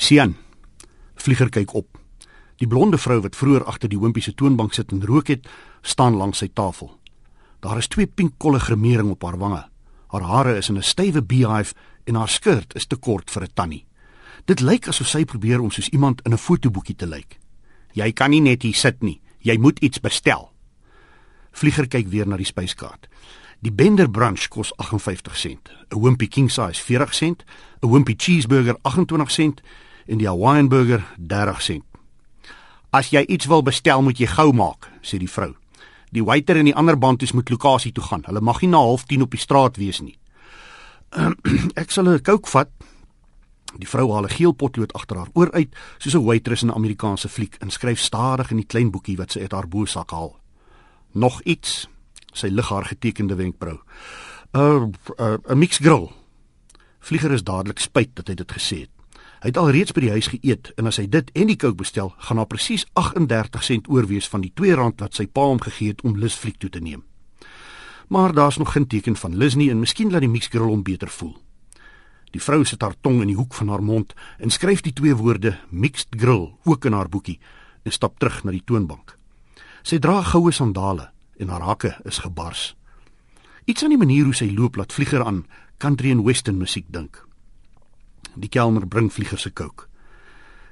Sian. Vlieger kyk op. Die blonde vrou wat vroeër agter die hoompie se toonbank sit en rook het, staan langs sy tafel. Daar is twee pink kolle gremering op haar wange. Haar hare is in 'n stywe beehive en haar skirt is te kort vir 'n tannie. Dit lyk asof sy probeer om soos iemand in 'n fotoboekie te lyk. Jy kan nie net hier sit nie. Jy moet iets bestel. Vlieger kyk weer na die spyskaart. Die Bender brunch kos 58 sent, 'n hoompie king size 40 sent, 'n hoompie cheeseburger 28 sent en die Hawaiian burger 30 sent. As jy iets wil bestel, moet jy gou maak, sê die vrou. Die waiter en die ander bandes moet lokasie toe gaan. Hulle mag nie na 09:30 op die straat wees nie. Ek sal 'n Coke vat. Die vrou haal 'n geel potlood agter haar oor uit, soos 'n waitress in 'n Amerikaanse fliek, en skryf stadig in die klein boekie wat sy uit haar boesak haal. Nog iets, sy lig haar getekende wenkbrau. 'n uh, uh, 'n mix grill. Vlieger is dadelik spyt dat hy dit gesê het. Hy het al reeds by die huis geëet en as hy dit en die kook bestel, gaan daar presies 38 sent oorwees van die R2 wat sy pa hom gegee het om Lis fliek toe te neem. Maar daar's nog geen teken van Lis nie en miskien laat die mix grill hom beter voel. Die vrou sit haar tong in die hoek van haar mond en skryf die twee woorde mixed grill ook in haar boekie en stap terug na die toonbank. Sy dra goue sandale en haar hakke is gebars. Iets aan die manier hoe sy loop laat vlieger aan country en western musiek dink. Die kelner bring vlieger se kook.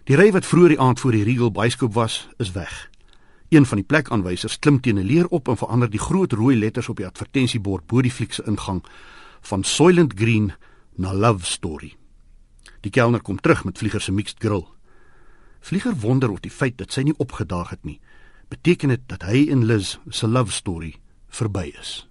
Die ry wat vroeër die aand voor die Regal byskoop was, is weg. Een van die plekaanwysers klim teen 'n leer op en verander die groot rooi letters op die advertensiebord bo die fliek se ingang van Soylent Green na Love Story. Die kelner kom terug met vlieger se mixed grill. Vlieger wonder oor die feit dat sy nie opgedaag het nie beteken dit dat hy en Liz se love story verby is.